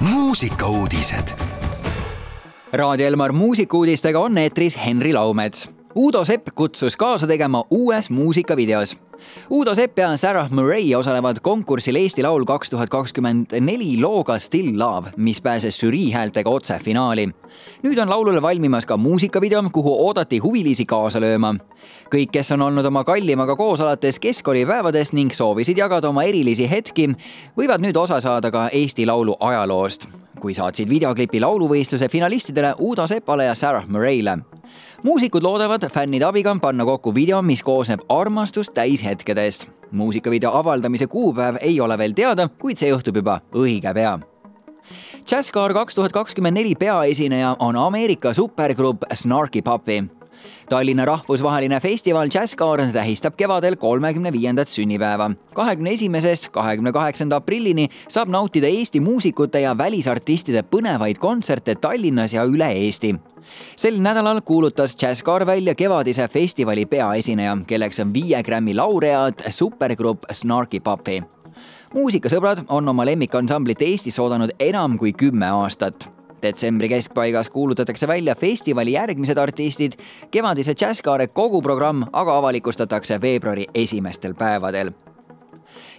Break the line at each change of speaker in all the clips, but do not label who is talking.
muusikauudised.
Raadio Elmar muusikauudistega on eetris Henri Laumets. Uudo Sepp kutsus kaasa tegema uues muusikavideos. Uudo Sepp ja Sarah Murray osalevad konkursil Eesti Laul kaks tuhat kakskümmend neli looga Still Love, mis pääses žürii häältega otse finaali. nüüd on laulule valmimas ka muusikavideo, kuhu oodati huvilisi kaasa lööma. kõik, kes on olnud oma kallimaga koos alates keskkoolipäevadest ning soovisid jagada oma erilisi hetki, võivad nüüd osa saada ka Eesti Laulu ajaloost kui saatsid videoklipi lauluvõistluse finalistidele Uudo Sepale ja Sarah Murray'le. Muusikud loodavad fännide abiga panna kokku video, mis koosneb armastust täishetkedest. muusikavideo avaldamise kuupäev ei ole veel teada, kuid see juhtub juba õige pea Jazzcar kaks tuhat kakskümmend neli peaesineja on Ameerika supergrupp Snarky Puppy Tallinna rahvusvaheline festival Jazzcar tähistab kevadel kolmekümne viiendat sünnipäeva. kahekümne esimesest kahekümne kaheksanda aprillini saab nautida Eesti muusikute ja välisartistide põnevaid kontserte Tallinnas ja üle Eesti. Sel nädalal kuulutas Jazzcar välja kevadise festivali peaesineja, kelleks on viie Grammy laureaat supergrupp Snarky Puppy. Muusikasõbrad on oma lemmikansamblit Eestis oodanud enam kui kümme aastat detsembri keskpaigas kuulutatakse välja festivali järgmised artistid, kevadise Jazzkaare kogu programm aga avalikustatakse veebruari esimestel päevadel.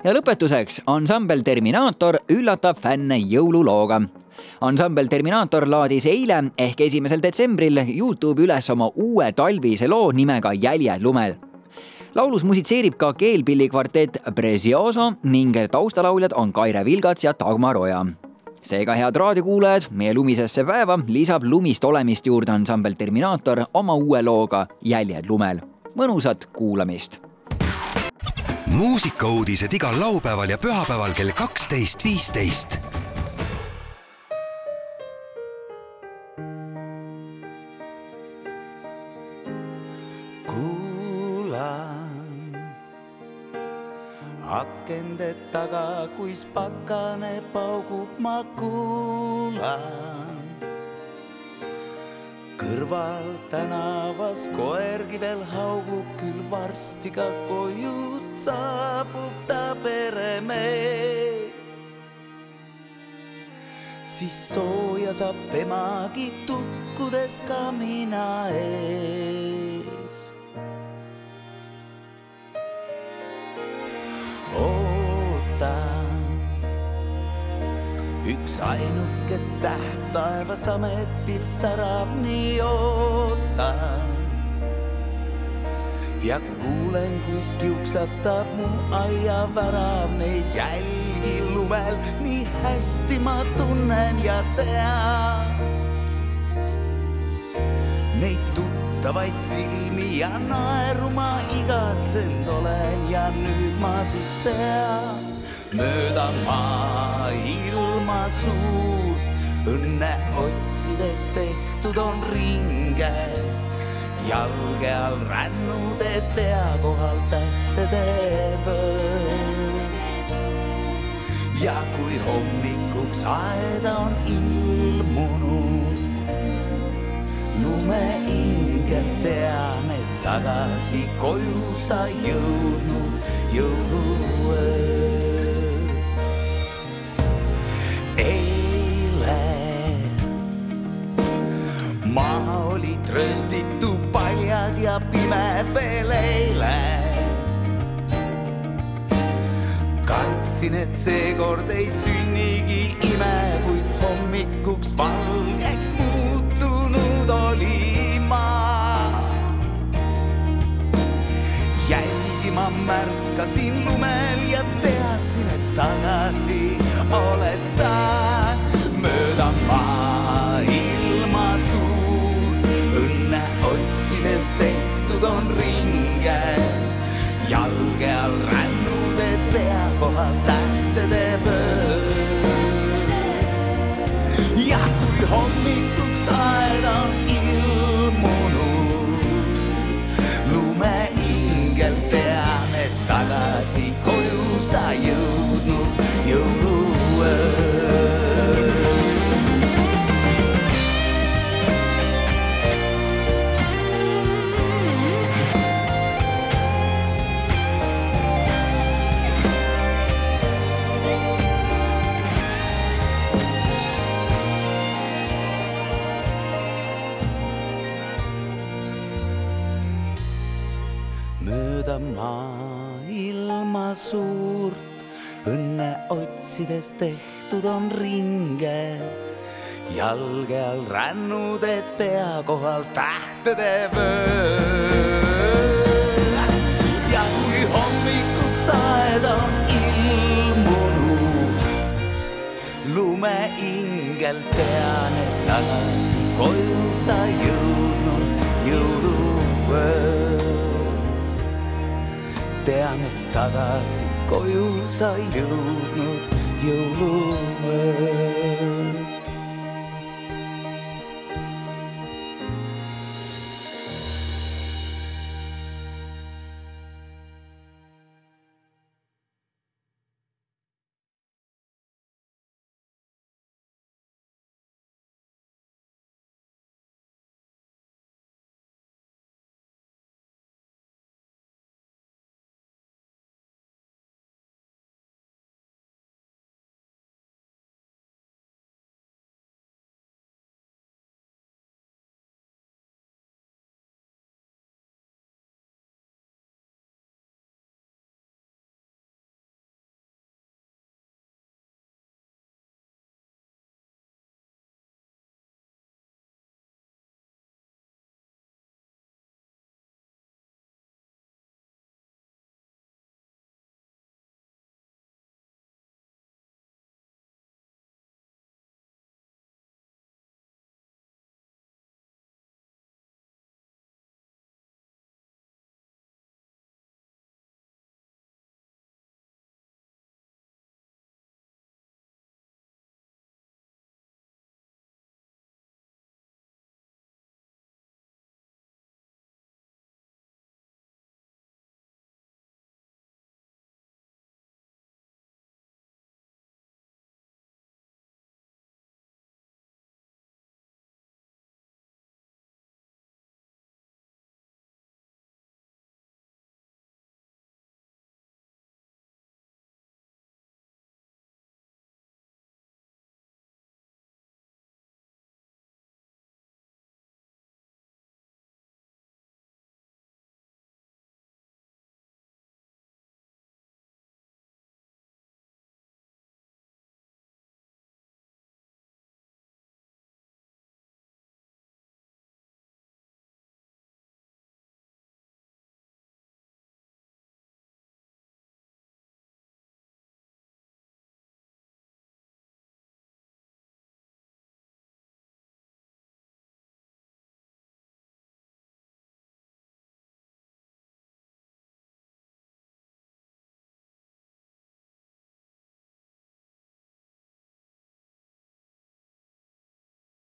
ja lõpetuseks, ansambel Terminaator üllatab fänne jõululooga. Ansambel Terminaator laadis eile ehk esimesel detsembril Youtube'i üles oma uue talvise loo nimega Jäljed lumel laulus musitseerib ka keelpillikvartett Prezioso ning taustalauljad on Kaire Vilgats ja Dagmar Oja seega, head raadiokuulajad, meie lumisesse päeva lisab lumist olemist juurde ansambel Terminaator oma uue looga Jäljed lumel. mõnusat kuulamist.
muusikauudised igal laupäeval ja pühapäeval kell kaksteist, viisteist
akende taga, kuis pakane paugub, ma kuulan. kõrval tänavas koergi veel haugub, küll varsti ka koju saabub ta peremees. siis sooja saab temagi tukkudes kamina ees üks ainuke täht taevas ametil särab, nii ootan. ja kuulen, kuis kiuksatab mu aiavärav neid jälgi lumel, nii hästi ma tunnen ja tean. Neid tuttavaid silmi ja naeru ma igatsenud olen ja nüüd ma siis tean mööda maailma suurt. õnne otsides tehtud on ringe, jalge all rännude pea kohal tähtede vöör. ja kui hommikuks aeda on ilmunud, lumeingel tean, et tagasi koju sa jõudnud jõuluööl. Ja pime veel eile. kartsin, et seekord ei sünnigi ime, kuid hommikuks valgeks muutunud oli ma. jälgi ma märkasin lumel ja teadsin, et tagasi oled sa ringe, jalge all rännude pea kohal tähtede vöör. ja kui hommikuks aeda on ilmunud, lumeingel tean, et tagasi koju sa jõudnud jõuluööl. Suurt õnne otsides tehtud on ringe jalge all rännud, et pea kohal tähtede vöö. ja kui hommikuks aed on ilmunud, lumeingel tean, et tagasi koju sa jõudnud jõuluööl. Tean, et tagasi koju sa jõudnud jõuluööl.